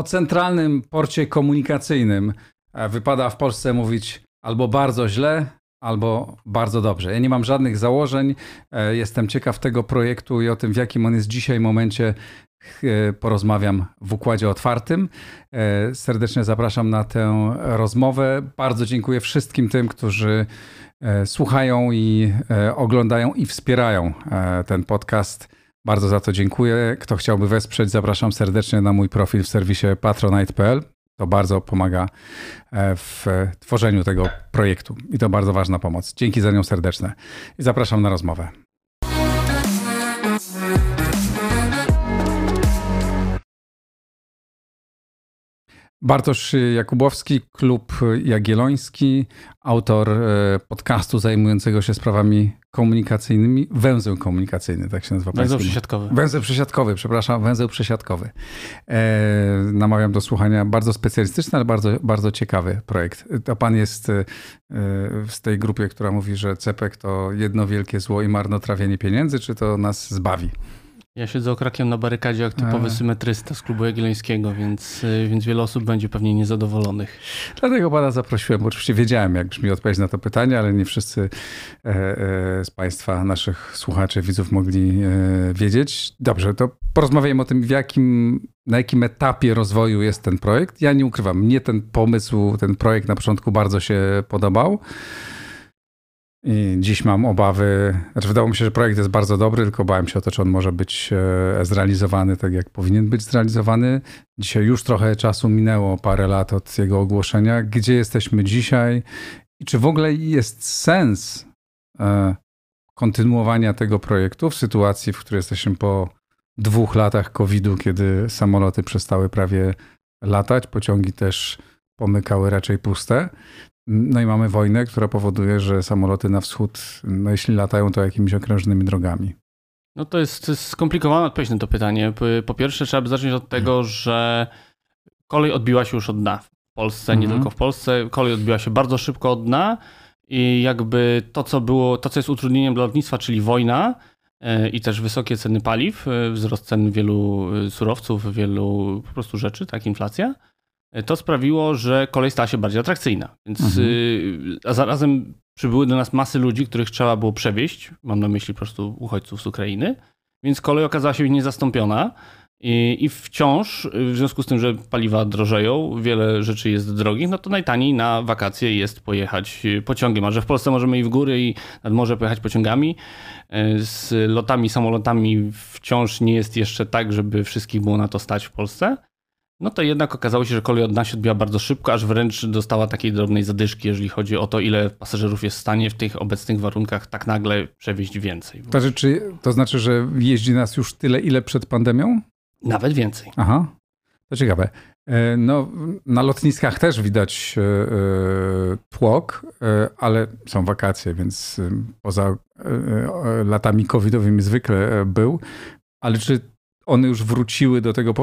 O centralnym porcie komunikacyjnym e, wypada w Polsce mówić albo bardzo źle, albo bardzo dobrze. Ja nie mam żadnych założeń. E, jestem ciekaw tego projektu i o tym, w jakim on jest dzisiaj momencie. E, porozmawiam w układzie otwartym. Serdecznie zapraszam na tę rozmowę. Bardzo dziękuję wszystkim tym, którzy słuchają i oglądają i wspierają ten podcast. Bardzo za to dziękuję. Kto chciałby wesprzeć, zapraszam serdecznie na mój profil w serwisie patronite.pl. To bardzo pomaga e, w tworzeniu tego projektu i to bardzo ważna pomoc. Dzięki za nią serdeczne i zapraszam na rozmowę. Bartosz Jakubowski, Klub Jagielloński, autor e, podcastu zajmującego się sprawami komunikacyjnymi, węzeł komunikacyjny, tak się nazywa. Węzeł przesiadkowy. Węzeł przesiadkowy, przepraszam, węzeł przesiadkowy. E, namawiam do słuchania. Bardzo specjalistyczny, ale bardzo, bardzo ciekawy projekt. To pan jest e, z tej grupie, która mówi, że CEPEK to jedno wielkie zło i marnotrawienie pieniędzy, czy to nas zbawi? Ja siedzę okrakiem na barykadzie jak typowy A. symetrysta z klubu jagiellońskiego, więc, y, więc wiele osób będzie pewnie niezadowolonych. Dlatego pana zaprosiłem, bo oczywiście wiedziałem, jak brzmi odpowiedź na to pytanie, ale nie wszyscy e, e, z państwa, naszych słuchaczy, widzów mogli e, wiedzieć. Dobrze, to porozmawiajmy o tym, w jakim, na jakim etapie rozwoju jest ten projekt. Ja nie ukrywam, mnie ten pomysł, ten projekt na początku bardzo się podobał. I dziś mam obawy, znaczy wydało mi się, że projekt jest bardzo dobry, tylko bałem się o to, czy on może być e, zrealizowany tak, jak powinien być zrealizowany. Dzisiaj już trochę czasu minęło, parę lat od jego ogłoszenia. Gdzie jesteśmy dzisiaj i czy w ogóle jest sens e, kontynuowania tego projektu w sytuacji, w której jesteśmy po dwóch latach COVID-u, kiedy samoloty przestały prawie latać, pociągi też pomykały raczej puste. No i mamy wojnę, która powoduje, że samoloty na wschód, no jeśli latają, to jakimiś okrężnymi drogami. No to jest, to jest skomplikowane odpowiedź na to pytanie. Po pierwsze, trzeba by zacząć od tego, że kolej odbiła się już od dna w Polsce, nie mhm. tylko w Polsce. Kolej odbiła się bardzo szybko od dna i jakby to, co było, to, co jest utrudnieniem dla lotnictwa, czyli wojna e, i też wysokie ceny paliw, e, wzrost cen wielu e, surowców, wielu po prostu rzeczy, tak, inflacja, to sprawiło, że kolej stała się bardziej atrakcyjna. Więc mhm. Y, a zarazem przybyły do nas masy ludzi, których trzeba było przewieźć. Mam na myśli po prostu uchodźców z Ukrainy. Więc kolej okazała się niezastąpiona. I, I wciąż, w związku z tym, że paliwa drożeją, wiele rzeczy jest drogich, no to najtaniej na wakacje jest pojechać pociągiem. A że w Polsce możemy i w góry, i nad morze pojechać pociągami, y, z lotami, samolotami wciąż nie jest jeszcze tak, żeby wszystkich było na to stać w Polsce no to jednak okazało się, że kolej od nas się odbiła bardzo szybko, aż wręcz dostała takiej drobnej zadyszki, jeżeli chodzi o to, ile pasażerów jest w stanie w tych obecnych warunkach tak nagle przewieźć więcej. To, znaczy, to znaczy, że jeździ nas już tyle, ile przed pandemią? Nawet więcej. Aha, to ciekawe. E, no, na lotniskach też widać e, e, tłok, ale są wakacje, więc poza latami covidowymi zwykle był. Ale czy one już wróciły do tego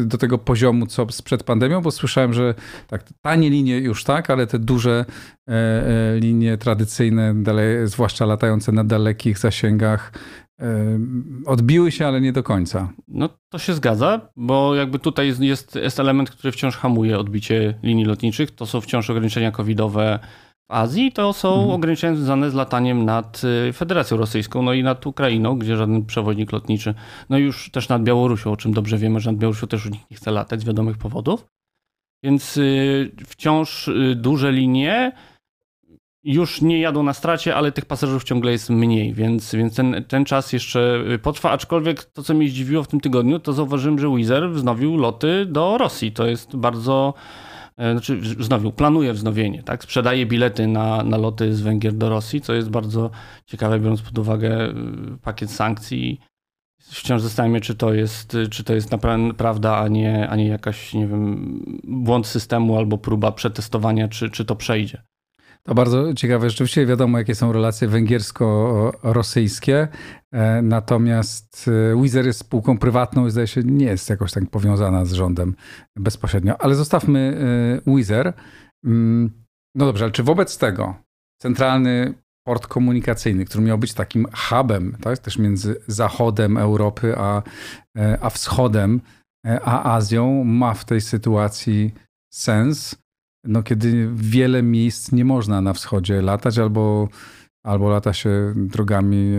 do tego poziomu, co sprzed pandemią, bo słyszałem, że tak, tanie linie już tak, ale te duże e, e, linie tradycyjne, dalej, zwłaszcza latające na dalekich zasięgach, odbiły się, ale nie do końca. No to się zgadza, bo jakby tutaj jest, jest element, który wciąż hamuje odbicie linii lotniczych. To są wciąż ograniczenia covidowe w Azji to są mhm. ograniczenia związane z lataniem nad y, Federacją Rosyjską, no i nad Ukrainą, gdzie żaden przewoźnik lotniczy, no już też nad Białorusią, o czym dobrze wiemy, że nad Białorusią też nikt nie chce latać z wiadomych powodów. Więc y, wciąż y, duże linie już nie jadą na stracie, ale tych pasażerów ciągle jest mniej, więc, więc ten, ten czas jeszcze potrwa. Aczkolwiek to, co mnie zdziwiło w tym tygodniu, to zauważyłem, że Wizer wznowił loty do Rosji. To jest bardzo znaczy wznowił, planuje wznowienie, tak? Sprzedaje bilety na, na loty z Węgier do Rosji, co jest bardzo ciekawe, biorąc pod uwagę y, pakiet sankcji. Wciąż zastanawiam się, czy to jest, czy to jest prawda, a nie, a nie jakaś, nie wiem, błąd systemu albo próba przetestowania, czy, czy to przejdzie. To bardzo ciekawe. Rzeczywiście wiadomo, jakie są relacje węgiersko-rosyjskie. E, natomiast e, Wizer jest spółką prywatną i zdaje się nie jest jakoś tak powiązana z rządem bezpośrednio. Ale zostawmy e, Wizer. Mm, no dobrze, ale czy wobec tego centralny port komunikacyjny, który miał być takim hubem, tak, też między zachodem Europy a, a wschodem a Azją ma w tej sytuacji sens, no kiedy wiele miejsc nie można na wschodzie latać albo, albo lata się drogami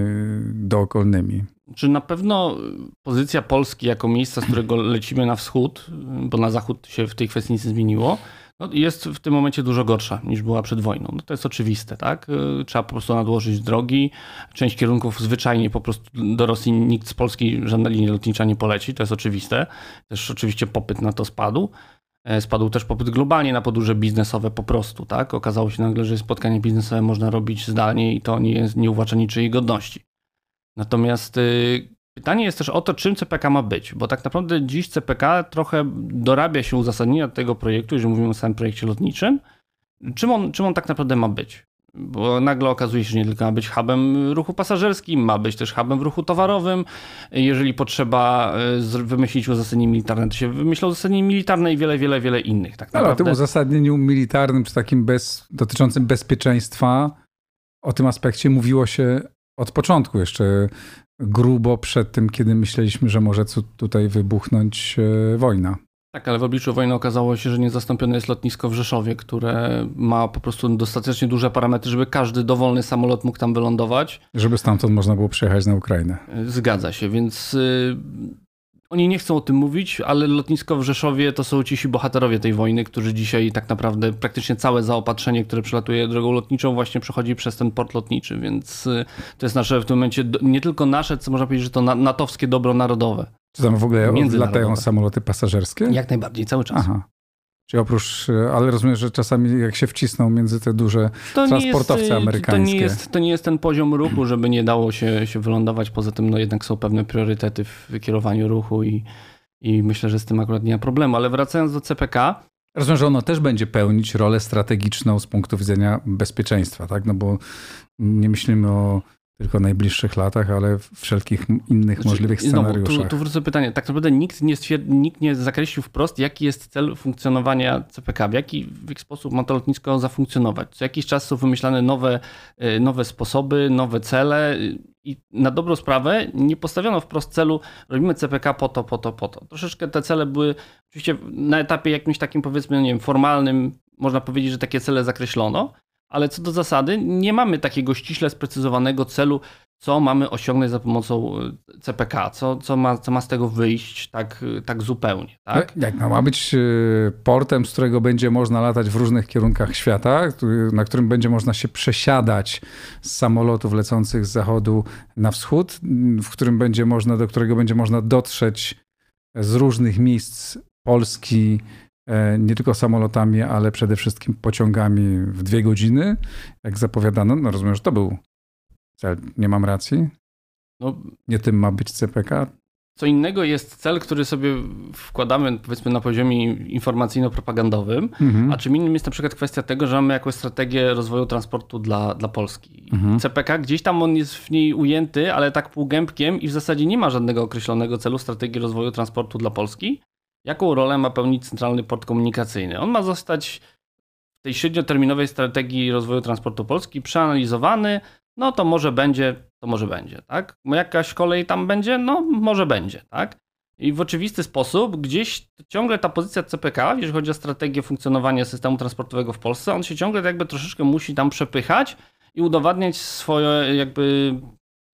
dookolnymi. Czy na pewno pozycja Polski jako miejsca, z którego lecimy na wschód, bo na zachód się w tej kwestii nic nie zmieniło, no jest w tym momencie dużo gorsza niż była przed wojną. No to jest oczywiste, tak? Trzeba po prostu nadłożyć drogi. Część kierunków zwyczajnie po prostu do Rosji nikt z Polski, żadna linia lotnicza nie poleci, to jest oczywiste. Też oczywiście popyt na to spadł. E, spadł też popyt globalnie na podróże biznesowe po prostu, tak? Okazało się nagle, że spotkanie biznesowe można robić zdalnie i to nie, nie uwłacza niczyjej godności. Natomiast y, pytanie jest też o to, czym CPK ma być, bo tak naprawdę dziś CPK trochę dorabia się uzasadnienia tego projektu, jeżeli mówimy o samym projekcie lotniczym, czym on, czym on tak naprawdę ma być. Bo nagle okazuje się, że nie tylko ma być hubem ruchu pasażerskim, ma być też hubem w ruchu towarowym. Jeżeli potrzeba y, wymyślić uzasadnienie militarne, to się wymyśla uzasadnienie militarne i wiele, wiele, wiele innych. Tak naprawdę. Ale o tym uzasadnieniu militarnym, czy takim bez, dotyczącym bezpieczeństwa, o tym aspekcie mówiło się od początku, jeszcze grubo przed tym, kiedy myśleliśmy, że może tutaj wybuchnąć e, wojna. Tak, ale w obliczu wojny okazało się, że niezastąpione jest lotnisko w Rzeszowie, które ma po prostu dostatecznie duże parametry, żeby każdy dowolny samolot mógł tam wylądować. Żeby stamtąd można było przejechać na Ukrainę. Zgadza się, więc y, oni nie chcą o tym mówić, ale lotnisko w Rzeszowie to są ci bohaterowie tej wojny, którzy dzisiaj tak naprawdę praktycznie całe zaopatrzenie, które przelatuje drogą lotniczą, właśnie przechodzi przez ten port lotniczy, więc y, to jest nasze w tym momencie nie tylko nasze, co można powiedzieć, że to natowskie dobro narodowe. Czy tam w ogóle latają samoloty pasażerskie? Jak najbardziej, cały czas. Aha. Czyli oprócz, ale rozumiem, że czasami jak się wcisną między te duże to transportowce jest, amerykańskie. To nie, jest, to nie jest ten poziom ruchu, żeby nie dało się, się wylądować. Poza tym no jednak są pewne priorytety w wykierowaniu ruchu i, i myślę, że z tym akurat nie ma problemu. Ale wracając do CPK, Rozumiem, że ono też będzie pełnić rolę strategiczną z punktu widzenia bezpieczeństwa, tak? No bo nie myślimy o tylko najbliższych latach, ale wszelkich innych znaczy, możliwych scenariuszach. Znowu, tu, tu wrócę pytanie. Tak naprawdę nikt nie, stwierd- nikt nie zakreślił wprost, jaki jest cel funkcjonowania CPK, w jaki, w jaki sposób ma to lotnisko zafunkcjonować. Co jakiś czas są wymyślane nowe, y, nowe sposoby, nowe cele i na dobrą sprawę nie postawiono wprost celu, robimy CPK po to, po to, po to. Troszeczkę te cele były oczywiście na etapie jakimś takim powiedzmy, nie wiem, formalnym, można powiedzieć, że takie cele zakreślono, ale co do zasady nie mamy takiego ściśle sprecyzowanego celu, co mamy osiągnąć za pomocą e, CPK, co, co, ma, co ma z tego wyjść tak, tak zupełnie. Tak? Jak ma być e, portem, z którego będzie można latać w różnych kierunkach świata, na którym będzie można się przesiadać z samolotów lecących z zachodu na wschód, w którym będzie można, do którego będzie można dotrzeć z różnych miejsc Polski, nie tylko samolotami, ale przede wszystkim pociągami w dwie godziny, jak zapowiadano. No rozumiem, że to był cel. Nie mam racji? No, nie tym ma być CPK? Co innego jest cel, który sobie wkładamy powiedzmy na poziomie informacyjno-propagandowym, mhm. a czym innym jest na przykład kwestia tego, że mamy jakąś strategię rozwoju transportu dla, dla Polski. Mhm. CPK gdzieś tam on jest w niej ujęty, ale tak półgębkiem i w zasadzie nie ma żadnego określonego celu strategii rozwoju transportu dla Polski. Jaką rolę ma pełnić Centralny Port Komunikacyjny? On ma zostać w tej średnioterminowej strategii rozwoju transportu Polski przeanalizowany, no to może będzie, to może będzie, tak? Jakaś kolej tam będzie? No może będzie, tak? I w oczywisty sposób gdzieś ciągle ta pozycja CPK, jeżeli chodzi o strategię funkcjonowania systemu transportowego w Polsce, on się ciągle jakby troszeczkę musi tam przepychać i udowadniać swoje jakby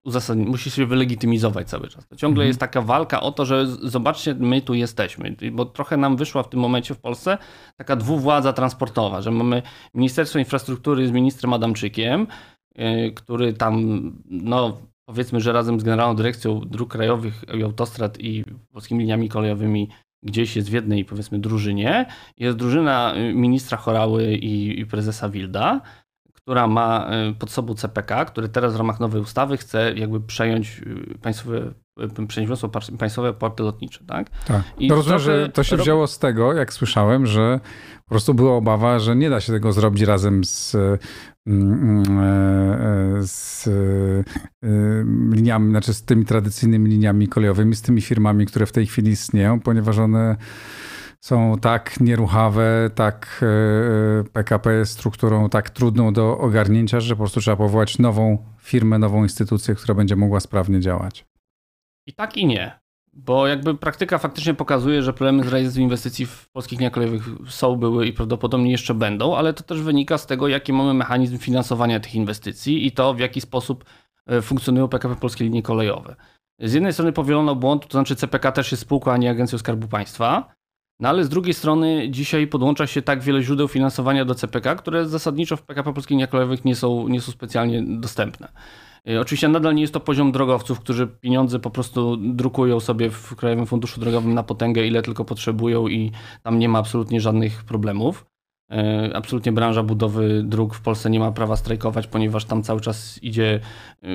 uzasadnić, musi się wylegitymizować cały czas. To ciągle mhm. jest taka walka o to, że zobaczcie, my tu jesteśmy, bo trochę nam wyszła w tym momencie w Polsce taka dwuwładza transportowa, że mamy Ministerstwo Infrastruktury z ministrem Adamczykiem, yy, który tam, no powiedzmy, że razem z Generalną Dyrekcją Dróg Krajowych i Autostrad i polskimi liniami kolejowymi gdzieś jest w jednej, powiedzmy, drużynie. Jest drużyna yy, ministra Chorały i, i prezesa Wilda która ma y, pod sobą CPK, który teraz w ramach nowej ustawy chce jakby przejąć y, państwowe y, państwowe porty lotnicze, tak? Tak. I to rozumiem, że to się wzięło z tego, jak słyszałem, że po prostu była obawa, że nie da się tego zrobić razem z, mm, e, z liniami, znaczy z tymi tradycyjnymi liniami kolejowymi, z tymi firmami, które w tej chwili istnieją, ponieważ one są tak nieruchawe, tak PKP e, jest strukturą tak trudną do ogarnięcia, że po prostu trzeba powołać nową firmę, nową instytucję, która będzie mogła sprawnie działać. I tak i nie. Bo jakby praktyka faktycznie pokazuje, że problemy z realizacją inwestycji w polskich liniach kolejowych są, były i prawdopodobnie jeszcze będą, ale to też wynika z tego, jaki mamy mechanizm finansowania tych inwestycji i to, w jaki sposób e, funkcjonują PKP Polskie Linie Kolejowe. Z jednej strony powielono błąd, to znaczy CPK też jest spółką, a nie agencją Skarbu Państwa, no ale z drugiej strony dzisiaj podłącza się tak wiele źródeł finansowania do CPK, które zasadniczo w PKP Polskich Kolejowych nie są, nie są specjalnie dostępne. E, oczywiście nadal nie jest to poziom drogowców, którzy pieniądze po prostu drukują sobie w Krajowym Funduszu Drogowym na potęgę, ile tylko potrzebują i tam nie ma absolutnie żadnych problemów. E, absolutnie branża budowy dróg w Polsce nie ma prawa strajkować, ponieważ tam cały czas idzie e,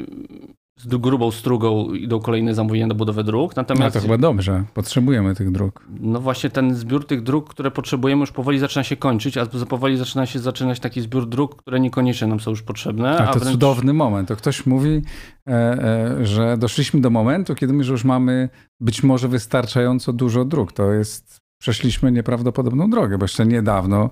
z grubą strugą idą kolejne zamówienia do budowy dróg. Natomiast, no to chyba dobrze, potrzebujemy tych dróg. No właśnie ten zbiór tych dróg, które potrzebujemy już powoli zaczyna się kończyć, a powoli zaczyna się zaczynać taki zbiór dróg, które niekoniecznie nam są już potrzebne. Tak, to wręcz... cudowny moment. To ktoś mówi, e, e, że doszliśmy do momentu, kiedy my już mamy być może wystarczająco dużo dróg. To jest, przeszliśmy nieprawdopodobną drogę, bo jeszcze niedawno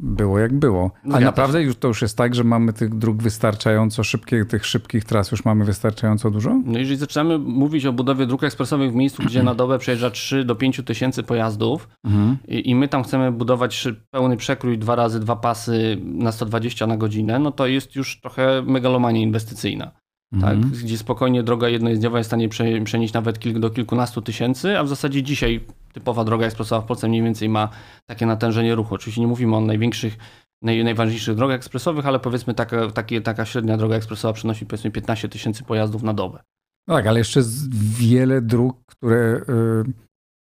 było jak było. A naprawdę już to już jest tak, że mamy tych dróg wystarczająco szybkich, tych szybkich tras już mamy wystarczająco dużo? No jeżeli zaczynamy mówić o budowie dróg ekspresowych w miejscu, gdzie na dobę przejeżdża 3 do 5 tysięcy pojazdów mhm. i, i, my tam chcemy budować pełny przekrój dwa razy dwa pasy na 120 na godzinę, no to jest już trochę megalomania inwestycyjna. Tak, mhm. gdzie spokojnie droga jednojezdniowa jest w stanie przenieść nawet kilk, do kilkunastu tysięcy, a w zasadzie dzisiaj typowa droga ekspresowa w Polsce mniej więcej ma takie natężenie ruchu. Oczywiście nie mówimy o największych, naj, najważniejszych drogach ekspresowych, ale powiedzmy taka, takie, taka średnia droga ekspresowa przynosi powiedzmy 15 tysięcy pojazdów na dobę. No tak, ale jeszcze wiele dróg, które y,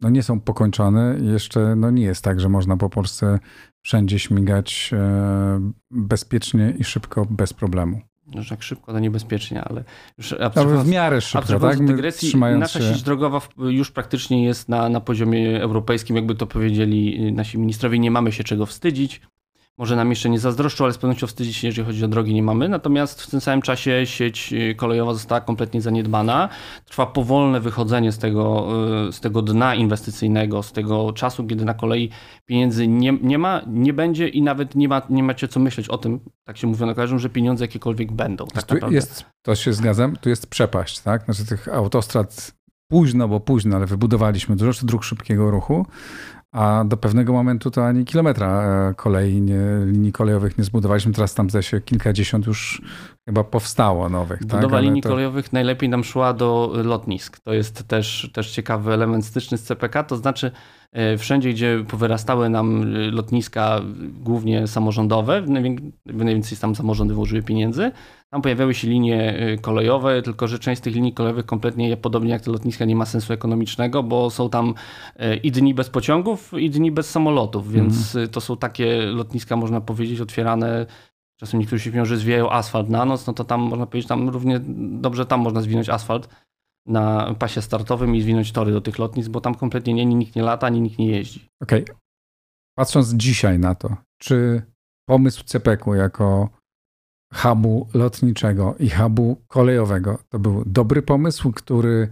no nie są pokończone jeszcze no nie jest tak, że można po Polsce wszędzie śmigać e, bezpiecznie i szybko, bez problemu że tak szybko, to niebezpiecznie, ale już no, w miarę szybko, tak? dygresji, nasza się... sieć drogowa już praktycznie jest na, na poziomie europejskim, jakby to powiedzieli nasi ministrowie, nie mamy się czego wstydzić. Może nam jeszcze nie zazdroszczą, ale z pewnością wstydzić się, jeżeli chodzi o drogi, nie mamy. Natomiast w tym samym czasie sieć y, kolejowa została kompletnie zaniedbana. Trwa powolne wychodzenie z tego, y, z tego dna inwestycyjnego, z tego czasu, kiedy na kolei pieniędzy nie, nie ma, nie będzie i nawet nie, ma, nie macie co myśleć o tym, tak się mówiono, kojarzą, że pieniądze jakiekolwiek będą. Tak naprawdę. Jest, to się zgadzam, tu jest przepaść, tak? Znaczy tych autostrad późno, bo późno, ale wybudowaliśmy dużo dróg szybkiego ruchu, a do pewnego momentu to ani kilometra e, kolei, nie, linii kolejowych nie zbudowaliśmy. Teraz tam zdaje się kilkadziesiąt już chyba powstało nowych. Budowa tak? linii to... kolejowych najlepiej nam szła do lotnisk. To jest też, też ciekawy element styczny z CPK, to znaczy wszędzie, gdzie powyrastały nam e, lotniska głównie samorządowe, najwięcej tam samorządy włożyły pieniędzy, tam pojawiały się linie y, kolejowe, tylko że część z tych linii kolejowych kompletnie, podobnie jak te lotniska, nie ma sensu ekonomicznego, bo są tam i dni bez pociągów, i dni bez samolotów, więc mm. to są takie lotniska, można powiedzieć, otwierane Czasem niektórzy się śmieją, że zwijają asfalt na noc, no to tam można powiedzieć, tam równie dobrze tam można zwinąć asfalt na pasie startowym i zwinąć tory do tych lotnisk, bo tam kompletnie nie, nikt nie lata, ani nikt nie jeździ. Okej. Okay. Patrząc dzisiaj na to, czy pomysł CPK-u jako hubu lotniczego i hubu kolejowego. To był dobry pomysł, który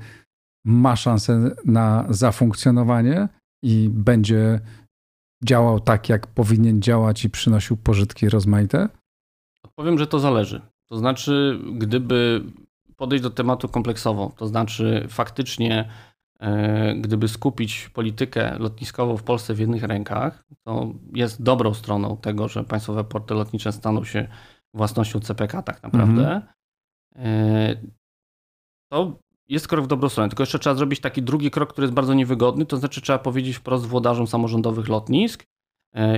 ma szansę na zafunkcjonowanie i będzie działał tak, jak powinien działać i przynosił pożytki rozmaite? Powiem, że to zależy. To znaczy, gdyby podejść do tematu kompleksowo, to znaczy faktycznie, e, gdyby skupić politykę lotniskową w Polsce w jednych rękach, to jest dobrą stroną tego, że państwowe porty lotnicze staną się własnością CPK tak naprawdę, mm. to jest krok w dobrą stronę. Tylko jeszcze trzeba zrobić taki drugi krok, który jest bardzo niewygodny, to znaczy trzeba powiedzieć wprost włodarzom samorządowych lotnisk, E,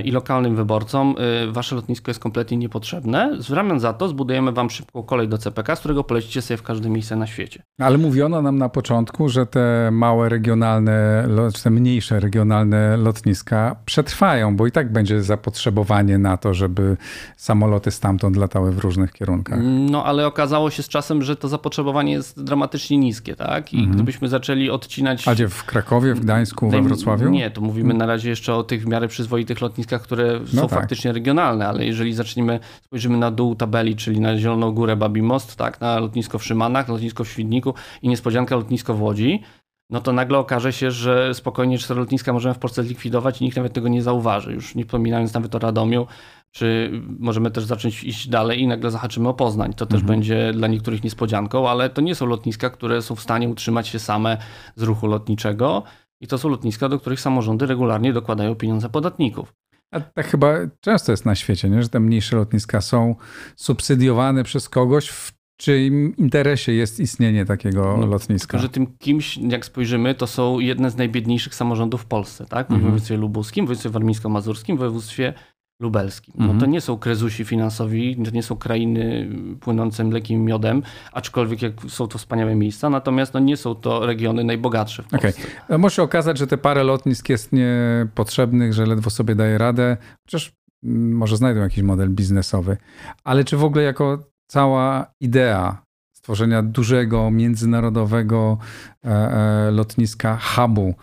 i lokalnym wyborcom, e, wasze lotnisko jest kompletnie niepotrzebne. W zamian za to zbudujemy wam szybką kolej do CPK, z którego polecicie sobie w każde miejsce na świecie. Ale mówiono nam na początku, że te małe regionalne, czy te mniejsze regionalne lotniska przetrwają, bo i tak będzie zapotrzebowanie na to, żeby samoloty stamtąd latały w różnych kierunkach. No ale okazało się z czasem, że to zapotrzebowanie jest dramatycznie niskie, tak? I mhm. gdybyśmy zaczęli odcinać... A gdzie, w Krakowie, w Gdańsku, we Wrocławiu? Nie, to mówimy na razie jeszcze o tych w miarę przyzwoitych lotniskach, które no są tak. faktycznie regionalne, ale jeżeli zaczniemy, spojrzymy na dół tabeli, czyli na Zieloną Górę, Babi Most, tak, na lotnisko w Szymanach, lotnisko w Świdniku i niespodzianka lotnisko w Łodzi, no to nagle okaże się, że spokojnie cztery lotniska możemy w Polsce zlikwidować i nikt nawet tego nie zauważy. Już nie wspominając nawet o Radomiu, Czy możemy też zacząć iść dalej i nagle zahaczymy o Poznań. To też mhm. będzie dla niektórych niespodzianką, ale to nie są lotniska, które są w stanie utrzymać się same z ruchu lotniczego. I to są lotniska, do których samorządy regularnie dokładają pieniądze podatników. A tak chyba często jest na świecie, nie? że te mniejsze lotniska są subsydiowane przez kogoś w czyim interesie jest istnienie takiego no, lotniska. Tylko, że tym kimś, jak spojrzymy, to są jedne z najbiedniejszych samorządów w Polsce, tak? W mhm. województwie lubuskim, w województwie warmińsko-mazurskim, w województwie lubelskim. No mhm. to nie są krezusi finansowi, to nie są krainy płynące mlekiem i miodem, aczkolwiek jak są to wspaniałe miejsca, natomiast no nie są to regiony najbogatsze w Polsce. Okay. Może się okazać, że te parę lotnisk jest niepotrzebnych, że ledwo sobie daje radę, chociaż mm, może znajdą jakiś model biznesowy. Ale czy w ogóle jako cała idea stworzenia dużego, międzynarodowego e, e, lotniska, hubu,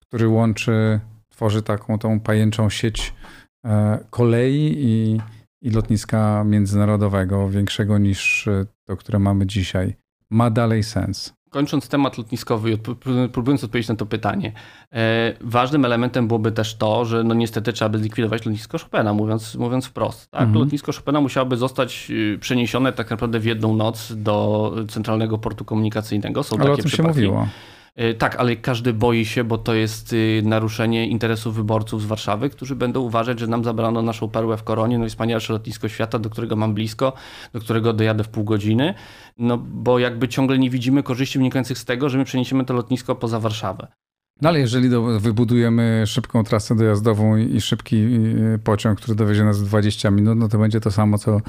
który łączy, tworzy taką tą pajęczą sieć e, kolei i, i lotniska międzynarodowego, większego niż to, które mamy dzisiaj, ma dalej sens kończąc temat lotniskowy, próbując odpowiedzieć na to pytanie, e, ważnym elementem byłoby też to, że no niestety trzeba by zlikwidować lotnisko Chopina, mówiąc, mówiąc wprost. Tak? Mhm. Lotnisko Chopina musiałoby zostać y, przeniesione tak naprawdę w jedną noc do centralnego portu komunikacyjnego. Są Ale takie o tym przypadki. się mówiło. E, tak, ale każdy boi się, bo to jest y, naruszenie interesów wyborców z Warszawy, którzy będą uważać, że nam zabrano naszą perłę w koronie, no i wspanialsze lotnisko świata, do którego mam blisko, do którego dojadę w pół godziny, no bo jakby ciągle nie widzimy korzyści wynikających z tego, że my przeniesiemy to lotnisko poza Warszawę. No ale jeżeli do, wybudujemy szybką trasę dojazdową i, szybki pociąg, który dowiezie nas w 20 minut, no to będzie to samo, co,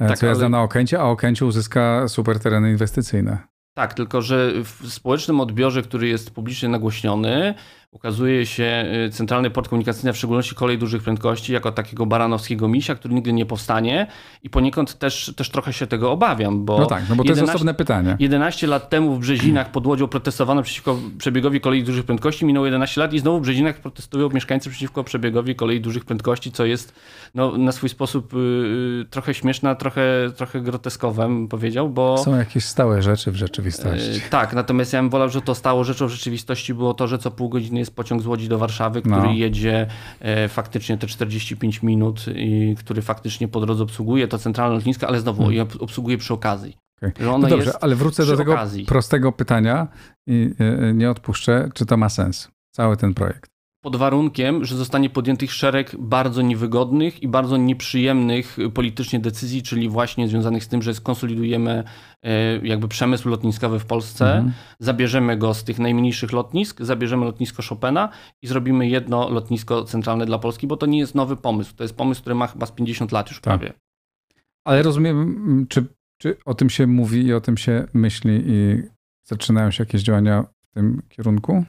e, tak, co jazda ale... na Okęcie, a Okęcie uzyska super tereny inwestycyjne. Tak, tylko że w społecznym odbiorze, który jest publicznie nagłośniony, ukazuje się y, Centralny Port Komunikacyjny, w szczególności kolej dużych prędkości, jako takiego baranowskiego misia, który nigdy nie powstanie i poniekąd też, też trochę się tego obawiam, bo... No tak, no bo to 11, jest osobne pytanie. 11 lat temu w Brzezinach pod Łodzią protestowano przeciwko przebiegowi kolei dużych prędkości, minęło 11 lat i znowu w Brzezinach protestują mieszkańcy przeciwko przebiegowi kolei dużych prędkości, co jest no, na swój sposób yy, trochę śmieszne, trochę, trochę groteskowe, bym powiedział, bo... Są jakieś stałe rzeczy w rzeczywistości. Yy, tak, natomiast ja bym wolał, że to stało rzeczą w rzeczywistości było to, że co pół godziny jest pociąg z Łodzi do Warszawy, który no. jedzie e, faktycznie te 45 minut i który faktycznie po drodze obsługuje to centralne lotnisko, ale znowu hmm. obsługuje przy okazji. Okay. No dobrze, ale wrócę do tego okazji. prostego pytania i e, nie odpuszczę, czy to ma sens, cały ten projekt pod warunkiem, że zostanie podjętych szereg bardzo niewygodnych i bardzo nieprzyjemnych politycznie decyzji, czyli właśnie związanych z tym, że skonsolidujemy e, jakby przemysł lotniskowy w Polsce, mhm. zabierzemy go z tych najmniejszych lotnisk, zabierzemy lotnisko Chopina i zrobimy jedno lotnisko centralne dla Polski, bo to nie jest nowy pomysł. To jest pomysł, który ma chyba z 50 lat już tak. prawie. Ale rozumiem, czy, czy o tym się mówi i o tym się myśli i zaczynają się jakieś działania w tym kierunku?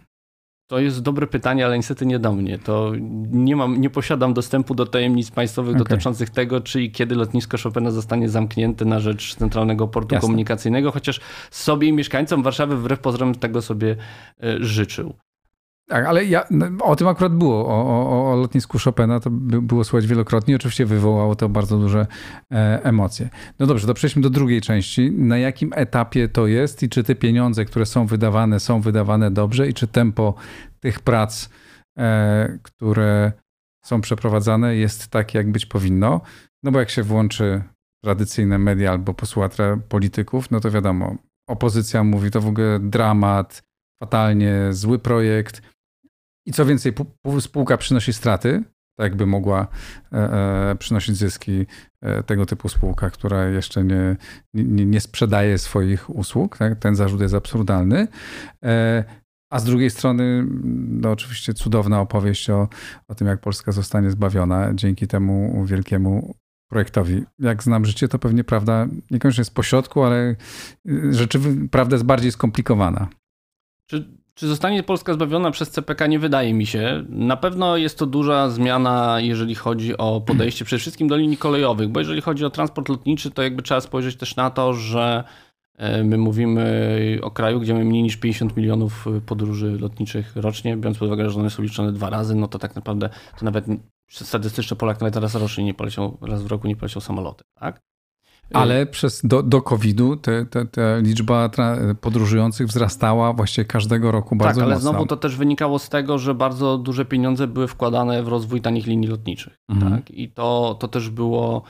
To jest dobre pytanie, ale niestety nie do mnie. To nie mam, nie posiadam dostępu do tajemnic państwowych okay. dotyczących tego, czy i kiedy lotnisko Chopina zostanie zamknięte na rzecz Centralnego Portu Jasne. Komunikacyjnego, chociaż sobie i mieszkańcom Warszawy wbrew pozorom tego sobie e, życzył. Tak, ale ja, no, o tym akurat było, o, o, o lotnisku Chopina to by, było słychać wielokrotnie. Oczywiście wywołało to bardzo duże e, emocje. No dobrze, to przejdźmy do drugiej części. Na jakim etapie to jest i czy te pieniądze, które są wydawane, są wydawane dobrze i czy tempo tych prac, e, które są przeprowadzane jest takie, jak być powinno? No bo jak się włączy tradycyjne media albo posłucha polityków, no to wiadomo, opozycja mówi to w ogóle dramat, fatalnie, zły projekt, i co więcej, spółka przynosi straty, tak jakby mogła e, e, przynosić zyski e, tego typu spółka, która jeszcze nie, nie, nie sprzedaje swoich usług. Tak? Ten zarzut jest absurdalny. A z drugiej strony, no oczywiście cudowna opowieść o, o tym, jak Polska zostanie zbawiona dzięki temu wielkiemu projektowi. Jak znam życie, to pewnie prawda niekoniecznie jest pośrodku, ale rzeczywiście prawda jest bardziej skomplikowana. Czy czy zostanie Polska zbawiona przez CPK? Nie wydaje mi się. Na pewno jest to duża zmiana, jeżeli chodzi o podejście przede wszystkim do linii kolejowych, bo jeżeli chodzi o transport lotniczy, to jakby trzeba spojrzeć też na to, że e, my mówimy o kraju, gdzie mamy mniej niż 50 milionów podróży lotniczych rocznie, biorąc pod uwagę, że one są liczone dwa razy, no to tak naprawdę to nawet statystyczny Polak nawet raz rocznie nie poleciał, raz w roku nie poleciał samolotem, tak? Ale przez, do, do COVID-u te, te, te liczba podróżujących wzrastała właściwie każdego roku bardzo Tak, ale mocno. znowu to też wynikało z tego, że bardzo duże pieniądze były wkładane w rozwój tanich linii lotniczych. Mhm. Tak? I to, to też było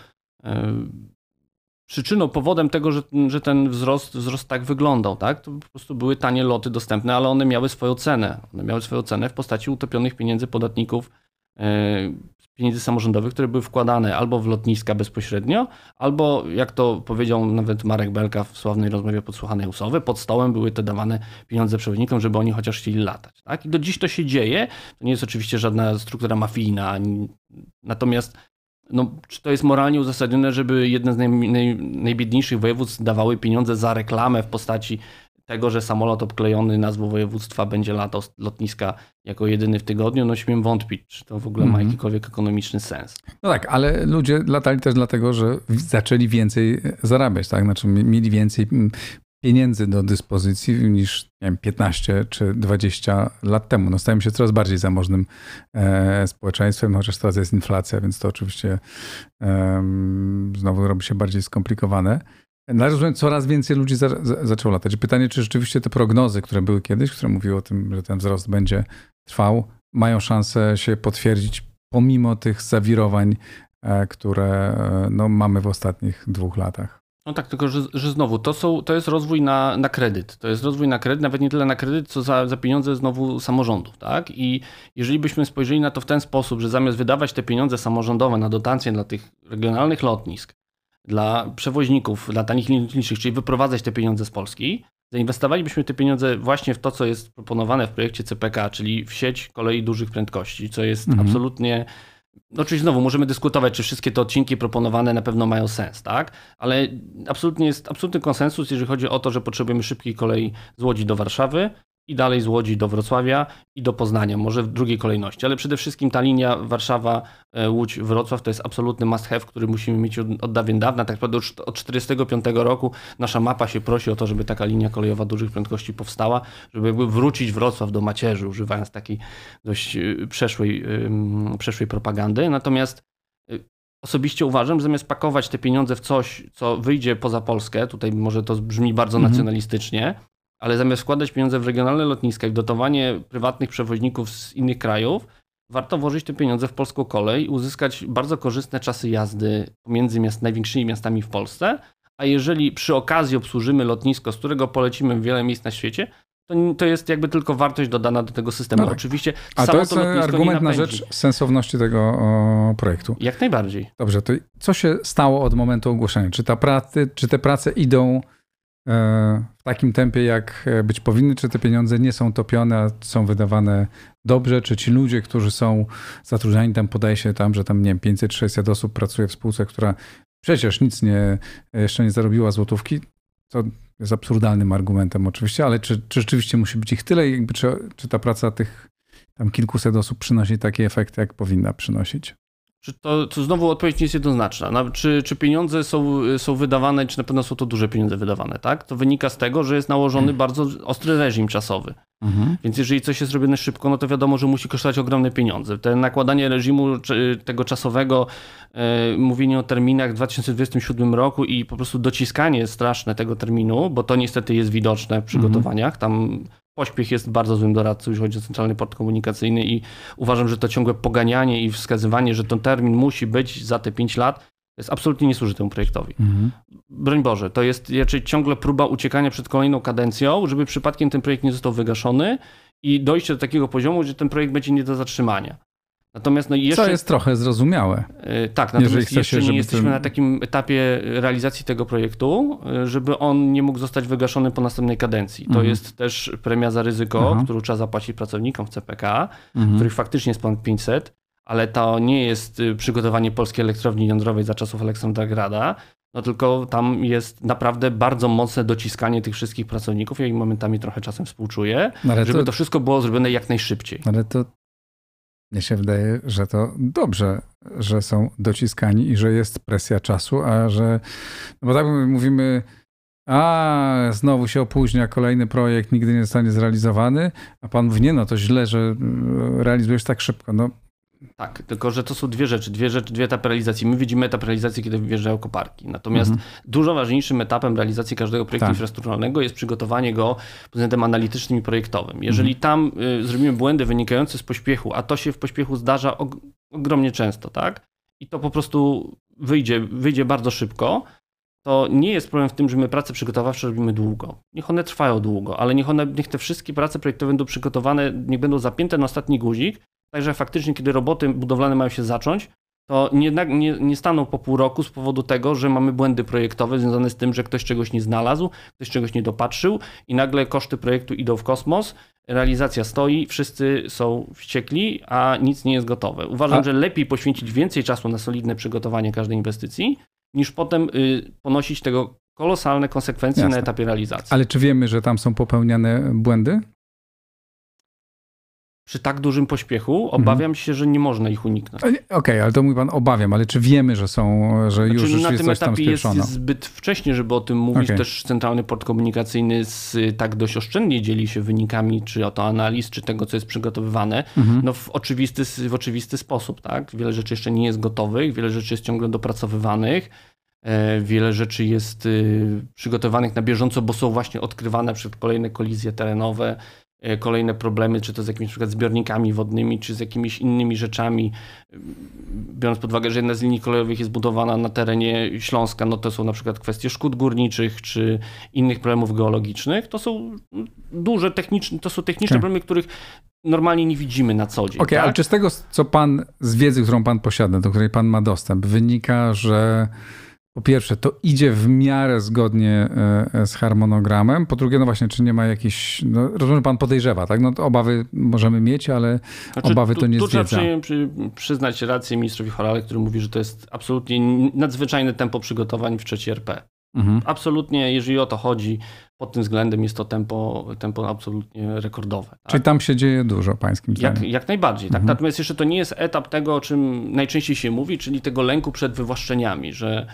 przyczyną, powodem tego, że, że ten wzrost, wzrost tak wyglądał. Tak? To po prostu były tanie loty dostępne, ale one miały swoją cenę. One miały swoją cenę w postaci utopionych pieniędzy podatników, e, pieniędzy samorządowych, które były wkładane albo w lotniska bezpośrednio, albo jak to powiedział nawet Marek Belka w sławnej rozmowie podsłuchanej Usowy, pod stołem były te dawane pieniądze przewoźnikom, żeby oni chociaż chcieli latać. Tak? I do dziś to się dzieje. To nie jest oczywiście żadna struktura mafijna, natomiast no, czy to jest moralnie uzasadnione, żeby jedne z naj, naj, najbiedniejszych województw dawały pieniądze za reklamę w postaci tego, że samolot obklejony nazwą województwa będzie latał z lotniska jako jedyny w tygodniu, no śmiem wątpić, czy to w ogóle mm -hmm. ma mhm. jakikolwiek ekonomiczny sens. No tak, ale ludzie latali też dlatego, że zaczęli więcej zarabiać, tak? Znaczy mieli więcej pieniędzy do dyspozycji niż nie wiem, 15 czy 20 lat temu. No, stajemy się coraz bardziej zamożnym e, społeczeństwem, chociaż teraz jest inflacja, więc to oczywiście e, znowu robi się bardziej skomplikowane. Należy coraz więcej ludzi za, za, zaczęło latać. Pytanie, czy rzeczywiście te prognozy, które były kiedyś, które mówiły o tym, że ten wzrost będzie trwał, mają szansę się potwierdzić pomimo tych zawirowań, e, które e, no, mamy w ostatnich dwóch latach. No tak, tylko że, że znowu to, są, to jest rozwój na, na kredyt. To jest rozwój na kredyt, nawet nie tyle na kredyt, co za, za pieniądze znowu samorządów. Tak? I jeżeli byśmy spojrzeli na to w ten sposób, że zamiast wydawać te pieniądze samorządowe na dotacje dla tych regionalnych lotnisk, dla przewoźników, dla tanich linii lotniczych, czyli wyprowadzać te pieniądze z Polski, zainwestowalibyśmy te pieniądze właśnie w to, co jest proponowane w projekcie CPK, czyli w sieć kolei dużych prędkości, co jest mhm. absolutnie no oczywiście znowu możemy dyskutować, czy wszystkie te odcinki proponowane na pewno mają sens, tak? Ale absolutnie jest absolutny konsensus, jeżeli chodzi o to, że potrzebujemy szybkiej kolei z Łodzi do Warszawy, i dalej z Łodzi do Wrocławia i do Poznania, może w drugiej kolejności, ale przede wszystkim ta linia Warszawa-Łódź-Wrocław to jest absolutny must have, który musimy mieć od, od dawien dawna. Tak naprawdę od 1945 roku nasza mapa się prosi o to, żeby taka linia kolejowa dużych prędkości powstała, żeby wrócić Wrocław do macierzy, używając takiej dość y, przeszłej, przeszłej propagandy. Natomiast y, Osobiście uważam, że zamiast pakować te pieniądze w coś, co wyjdzie poza Polskę, tutaj może to brzmi bardzo mhm. nacjonalistycznie, ale zamiast wkładać pieniądze w regionalne lotniska i w dotowanie prywatnych przewoźników z innych krajów, warto włożyć te pieniądze w polską kolej i uzyskać bardzo korzystne czasy jazdy pomiędzy miast, największymi miastami w Polsce. A jeżeli przy okazji obsłużymy lotnisko, z którego polecimy w wiele miejsc na świecie, to, to jest jakby tylko wartość dodana do tego systemu. No tak. Oczywiście A to jest to argument na rzecz sensowności tego o, projektu. Jak najbardziej. Dobrze, to co się stało od momentu ogłoszenia? Czy, ta pracy, czy te prace idą E, w takim tempie, jak e, być powinny, czy te pieniądze nie są topione, a są wydawane dobrze, czy ci ludzie, którzy są zatrudniani, tam podaje się tam, że tam nie wiem, 500-600 osób pracuje w spółce, która przecież nic nie, jeszcze nie zarobiła złotówki, to jest absurdalnym argumentem oczywiście, ale czy, czy rzeczywiście musi być ich tyle jakby czy, czy ta praca tych tam kilkuset osób przynosi takie efekty, jak powinna przynosić? Czy to, to znowu odpowiedź nie jest jednoznaczna. Czy, czy pieniądze są, są wydawane, czy na pewno są to duże pieniądze wydawane, tak? To wynika z tego, że jest nałożony mhm. bardzo ostry reżim czasowy. Mhm. Więc jeżeli coś jest robione szybko, no to wiadomo, że musi kosztować ogromne pieniądze. Te nakładanie reżimu tego czasowego, e, mówienie o terminach w 2027 roku i po prostu dociskanie straszne tego terminu, bo to niestety jest widoczne w przygotowaniach. Tam Pośpiech jest bardzo złym doradcą, jeśli chodzi o centralny port komunikacyjny i uważam, że to ciągłe poganianie i wskazywanie, że ten termin musi być za te 5 lat, jest absolutnie nie służy temu projektowi. Mhm. Broń Boże, to jest raczej ciągle próba uciekania przed kolejną kadencją, żeby przypadkiem ten projekt nie został wygaszony i dojście do takiego poziomu, że ten projekt będzie nie do zatrzymania. Natomiast no jeszcze... Co jest trochę zrozumiałe. Yy, tak, natomiast jeszcze się, nie jesteśmy ten... na takim etapie realizacji tego projektu, yy, żeby on nie mógł zostać wygaszony po następnej kadencji. To mhm. jest też premia za ryzyko, Aha. którą trzeba zapłacić pracownikom w CPK, mhm. których faktycznie jest ponad 500, ale to nie jest y, przygotowanie polskiej elektrowni jądrowej za czasów Aleksandra Grada, no tylko tam jest naprawdę bardzo mocne dociskanie tych wszystkich pracowników. Ja im momentami trochę czasem współczuję, no żeby to... to... wszystko było zrobione jak najszybciej. Ale to mnie się wydaje, że to dobrze, że są dociskani i że jest presja czasu, a że, no bo tak mówimy, a znowu się opóźnia kolejny projekt, nigdy nie zostanie zrealizowany, a pan mówi, nie no, to źle, że realizujesz tak szybko. No Tak, tylko że to są dwie rzeczy, dwie rzeczy, dwie etapy realizacji. My widzimy etap realizacji, kiedy wjeżdżają koparki. Natomiast mhm. dużo ważniejszym etapem realizacji każdego projektu tak. infrastrukturalnego jest przygotowanie go pod względem analitycznym i projektowym. Jeżeli mhm. tam y, zrobimy błędy wynikające z pośpiechu, a to się w pośpiechu zdarza og ogromnie często, tak? I to po prostu wyjdzie, wyjdzie bardzo szybko, to nie jest problem w tym, że my prace przygotowawcze robimy długo. Niech one trwają długo, ale niech, one, niech te wszystkie prace projektowe będą przygotowane, niech będą zapięte na ostatni guzik, Także faktycznie, kiedy roboty budowlane mają się zacząć, to nie, nie, nie staną po pół roku z powodu tego, że mamy błędy projektowe związane z tym, że ktoś czegoś nie znalazł, ktoś czegoś nie dopatrzył i nagle koszty projektu idą w kosmos, realizacja stoi, wszyscy są wściekli, a nic nie jest gotowe. Uważam, a... że lepiej poświęcić więcej czasu na solidne przygotowanie każdej inwestycji, niż potem y, ponosić tego kolosalne konsekwencje Jasne. na etapie realizacji. Ale czy wiemy, że tam są popełniane błędy? Przy tak dużym pośpiechu mhm. obawiam się, że nie można ich uniknąć. Okej, okay, ale to mój pan obawiam, ale czy wiemy, że są, że znaczy, już na tym etapie jest zbyt wcześnie, żeby o tym mówić. Okay. Też Centralny Port Komunikacyjny z, tak dość oszczędnie dzieli się wynikami, czy oto analiz, czy tego, co jest przygotowywane, mhm. no w oczywisty, w oczywisty sposób, tak? Wiele rzeczy jeszcze nie jest gotowych, wiele rzeczy jest ciągle dopracowywanych. E, wiele rzeczy jest y, przygotowanych na bieżąco, bo są właśnie odkrywane przed kolejne kolizje terenowe, kolejne problemy, czy to z jakimiś przykład zbiornikami wodnymi, czy z jakimiś innymi rzeczami. Biorąc pod uwagę, że jedna z linii kolejowych jest budowana na terenie Śląska, no to są na przykład kwestie szkód górniczych, czy innych problemów geologicznych. To są duże techniczne, to są techniczne problemy, których normalnie nie widzimy na co dzień. Okej, okay, tak? ale czy z tego, co pan, z wiedzy, którą pan posiada, do której pan ma dostęp, wynika, że po pierwsze, to idzie w miarę zgodnie e, z harmonogramem. Po drugie, no właśnie, czy nie ma jakichś. No, rozumiem, że pan podejrzewa, tak? No obawy możemy mieć, ale znaczy, obawy to nie tu, tu jest wiedza. Trzeba przy, przyznać rację ministrowi Horale, który mówi, że to jest absolutnie nadzwyczajne tempo przygotowań w trzeciej RP. Mhm. Absolutnie, jeżeli o to chodzi, pod tym względem jest to tempo, tempo absolutnie rekordowe. Tak? Czyli tam się dzieje dużo, pańskim zdaniem? Jak, jak najbardziej. Tak? Mhm. Natomiast jeszcze to nie jest etap tego, o czym najczęściej się mówi, czyli tego lęku przed wywłaszczeniami, że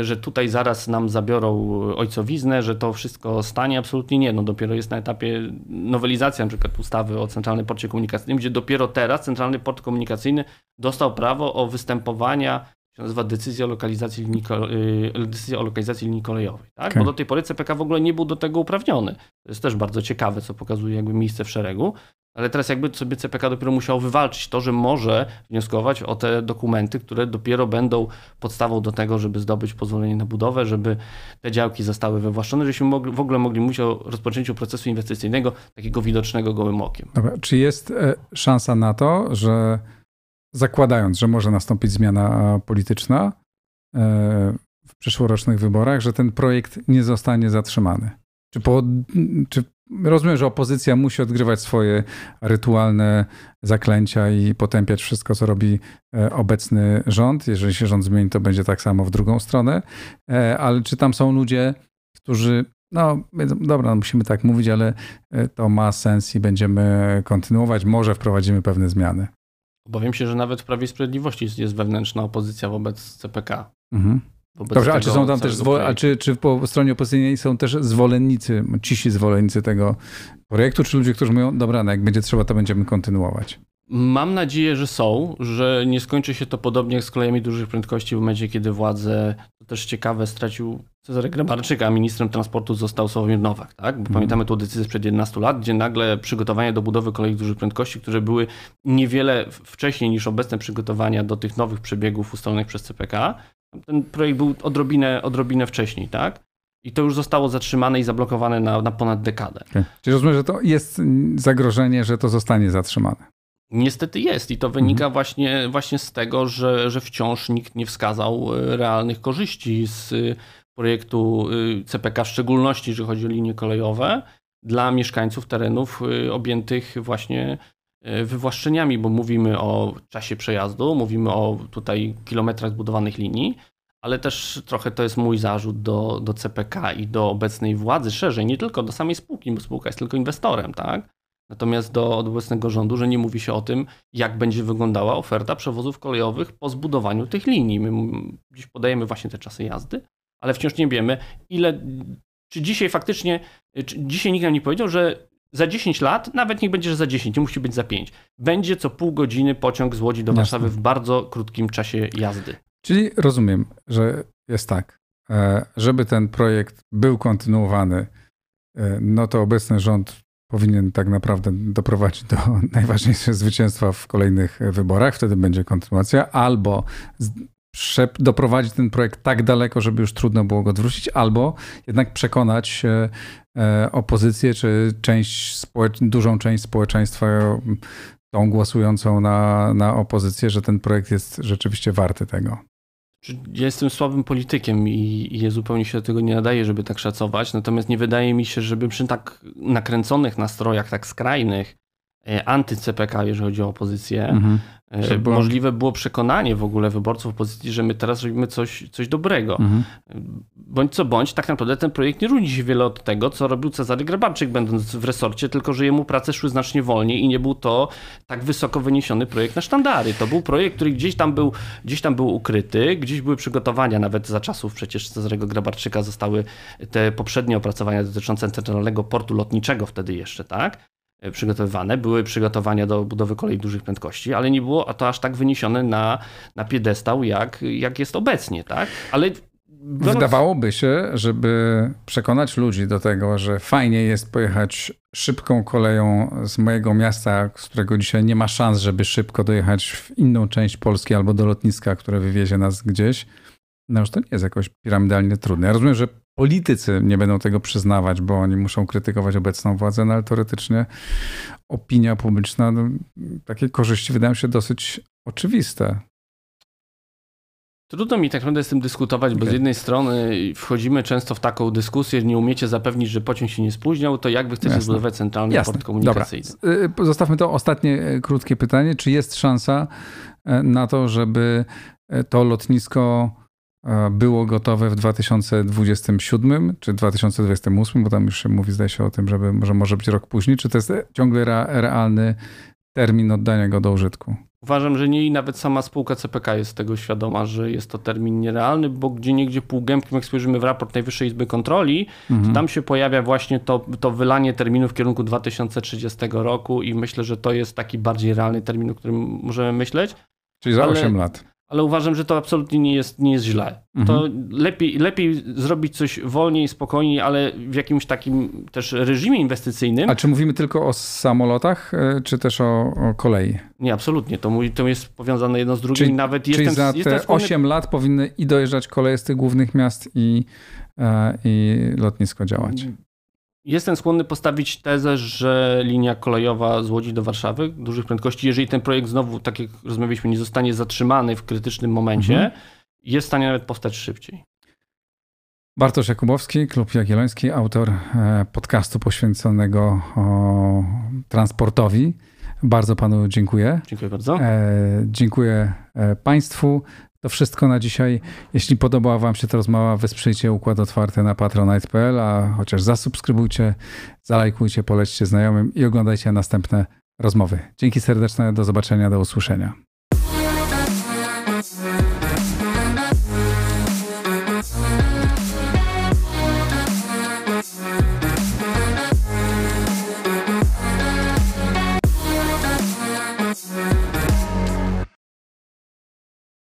że tutaj zaraz nam zabiorą ojcowiznę, że to wszystko stanie. Absolutnie nie. No dopiero jest na etapie nowelizacji na przykład ustawy o Centralnym Porcie Komunikacyjnym, gdzie dopiero teraz Centralny Port Komunikacyjny dostał prawo o występowania się nazywa decyzja o lokalizacji linii, y, decyzja o lokalizacji linii kolejowej. Tak? Okay. Bo do tej pory CPK w ogóle nie był do tego uprawniony. To jest też bardzo ciekawe, co pokazuje jakby miejsce w szeregu. Ale teraz jakby sobie CPK dopiero musiał wywalczyć to, że może wnioskować o te dokumenty, które dopiero będą podstawą do tego, żeby zdobyć pozwolenie na budowę, żeby te działki zostały wywłaszczone, żebyśmy mogli, w ogóle mogli mówić o rozpoczęciu procesu inwestycyjnego takiego widocznego gołym okiem. Dobra. Czy jest e, szansa na to, że zakładając, że może nastąpić zmiana polityczna e, w przyszłorocznych wyborach, że ten projekt nie zostanie zatrzymany? Czy, po, czy rozumiem, że opozycja musi odgrywać swoje rytualne zaklęcia i potępiać wszystko, co robi e, obecny rząd? Jeżeli się rząd zmieni, to będzie tak samo w drugą stronę. E, ale czy tam są ludzie, którzy no, dobra, musimy tak mówić, ale to ma sens i będziemy kontynuować. Może wprowadzimy pewne zmiany. Obawiam się, że nawet w Prawie i Sprawiedliwości jest wewnętrzna opozycja wobec CPK. Mhm. Dobrze, a czy są tam też a czy, czy po stronie opozycyjnej są też zwolennicy, cisi zwolennicy tego projektu, czy ludzie, którzy mówią, dobra, no jak będzie trzeba, to będziemy kontynuować? Mam nadzieję, że są, że nie skończy się to podobnie jak z kolejami dużych prędkości w momencie, kiedy władzę, to też ciekawe, stracił Cezary Grabarczyk, a ministrem transportu został Sławomir Nowak, tak? Bo mm. pamiętamy tą decyzję sprzed 11 lat, gdzie nagle przygotowania do budowy kolei dużych prędkości, które były niewiele wcześniej niż obecne przygotowania do tych nowych przebiegów ustalonych przez CPK, ten projekt był odrobinę, odrobinę wcześniej, tak? I to już zostało zatrzymane i zablokowane na, na ponad dekadę. Okay. Czyli rozumiem, że to jest zagrożenie, że to zostanie zatrzymane. Niestety jest i to wynika mhm. właśnie, właśnie z tego, że, że wciąż nikt nie wskazał e, realnych korzyści z projektu e, CPK, w szczególności jeżeli chodzi o linie kolejowe, dla mieszkańców terenów e, objętych właśnie wywłaszczeniami, bo mówimy o czasie przejazdu, mówimy o tutaj kilometrach zbudowanych linii, ale też trochę to jest mój zarzut do, do CPK i do obecnej władzy szerzej, nie tylko do samej spółki, bo spółka jest tylko inwestorem, tak? Natomiast do obecnego rządu, że nie mówi się o tym, jak będzie wyglądała oferta przewozów kolejowych po zbudowaniu tych linii. My dziś podajemy właśnie te czasy jazdy, ale wciąż nie wiemy, ile, czy dzisiaj faktycznie, czy dzisiaj nikt nam nie powiedział, że za 10 lat, nawet niech będzie, że za 10, nie musi być za 5, będzie co pół godziny pociąg z Łodzi do Warszawy Jasne. w bardzo krótkim czasie jazdy. Czyli rozumiem, że jest tak, e, żeby ten projekt był kontynuowany, e, no to obecny rząd powinien tak naprawdę doprowadzić do najważniejszego zwycięstwa w kolejnych wyborach, wtedy będzie kontynuacja, albo doprowadzić ten projekt tak daleko, żeby już trudno było go odwrócić, albo jednak przekonać e, e, opozycję, czy część dużą część społeczeństwa tą głosującą na, na opozycję, że ten projekt jest rzeczywiście warty tego. Ja jestem słabym politykiem i, i zupełnie się do tego nie nadaje, żeby tak szacować. Natomiast nie wydaje mi się, żeby przy tak nakręconych nastrojach, tak skrajnych, anty-CPK, jeżeli chodzi o opozycję, mhm. E, było... Możliwe było przekonanie w ogóle wyborców opozycji, że my teraz robimy coś, coś dobrego. Mhm. Bądź co bądź, tak naprawdę ten projekt nie różni się wiele od tego, co robił Cezary Grabarczyk będąc w resorcie, tylko że jemu prace szły znacznie wolniej i nie był to tak wysoko wyniesiony projekt na sztandary. To był projekt, który gdzieś tam był, gdzieś tam był ukryty, gdzieś były przygotowania, nawet za czasów przecież Cezarego Grabarczyka zostały te poprzednie opracowania dotyczące Centralnego Portu Lotniczego wtedy jeszcze, tak? E, przygotowywane, były przygotowania do budowy kolei dużych prędkości, ale nie było to aż tak wyniesione na, na piedestał, jak, jak jest obecnie, tak? Ale Wydawałoby się, żeby przekonać ludzi do tego, że fajnie jest pojechać szybką koleją z mojego miasta, z którego dzisiaj nie ma szans, żeby szybko dojechać w inną część Polski albo do lotniska, które wywiezie nas gdzieś. No już to nie jest jakoś piramidalnie trudne. Ja rozumiem, że politycy nie będą tego przyznawać, bo oni muszą krytykować obecną władzę, no ale teoretycznie opinia publiczna, no, takie korzyści wydają się dosyć oczywiste. Trudno mi tak naprawdę z tym dyskutować, okay. bo z jednej strony wchodzimy często w taką dyskusję, nie umiecie zapewnić, że pociąg się nie spóźniał, to jak wy chcecie Jasne. zbudować centralny Jasne. port komunikacyjny? Dobra. Zostawmy to ostatnie e, krótkie pytanie. Czy jest szansa na to, żeby to lotnisko było gotowe w 2027 czy 2028, bo tam już się mówi, zdaje się o tym, żeby, że może być rok później. Czy to jest ciągle realny termin oddania go do użytku? Uważam, że nie i nawet sama spółka CPK jest tego świadoma, że jest to termin nierealny, bo gdzie niegdzie półgębkiem, jak spojrzymy w raport Najwyższej Izby Kontroli, mhm. tam się pojawia właśnie to, to wylanie terminu w kierunku 2030 roku i myślę, że to jest taki bardziej realny termin, o którym możemy myśleć. Czyli za Ale... 8 lat ale uważam, że to absolutnie nie jest, nie jest źle. Mhm. To lepiej, lepiej zrobić coś wolniej, spokojniej, ale w jakimś takim też reżimie inwestycyjnym. A czy mówimy tylko o samolotach, e, czy też o, o kolei? Nie, absolutnie. To, mówi, to jest powiązane jedno z drugim. Czyli, Nawet czyli jestem, za te jestem skłonny... 8 lat powinny i dojeżdżać koleje z tych głównych miast i, e, i lotnisko działać. Jestem skłonny postawić tezę, że linia kolejowa z Łodzi do Warszawy dużych prędkości, jeżeli ten projekt znowu, tak jak rozmawialiśmy, nie zostanie zatrzymany w krytycznym momencie, mhm. jest w stanie nawet powstać szybciej. Bartosz Jakubowski, Klub Jagielloński, autor e, podcastu poświęconego transportowi. Bardzo panu dziękuję. Dziękuję bardzo. E, dziękuję e, państwu. To wszystko na dzisiaj. Jeśli podobała Wam się ta rozmowa, wesprzyjcie Układ Otwarty na patronite.pl, a chociaż zasubskrybujcie, zalajkujcie, polećcie znajomym i oglądajcie następne rozmowy. Dzięki serdeczne, do zobaczenia, do usłyszenia.